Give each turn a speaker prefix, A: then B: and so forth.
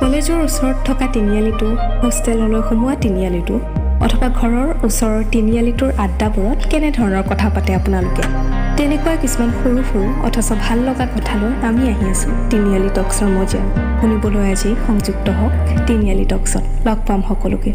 A: কলেজৰ ওচৰত থকা তিনিআলিটো হোষ্টেললৈ সোমোৱা তিনিআলিটো অথবা ঘৰৰ ওচৰৰ তিনিআলিটোৰ আড্ডাবোৰত কেনেধৰণৰ কথা পাতে আপোনালোকে? তেনেকুৱা কিছুমান সৰু সৰু অথচ ভাল লগা কথালৈ আমি আহি আছোঁ। তিনিআলি টক্সৰ মজিয়া শুনিবলৈ আজি সংযুক্ত হওক তিনিআলি টক্সত। লগ পাম সকলোকে।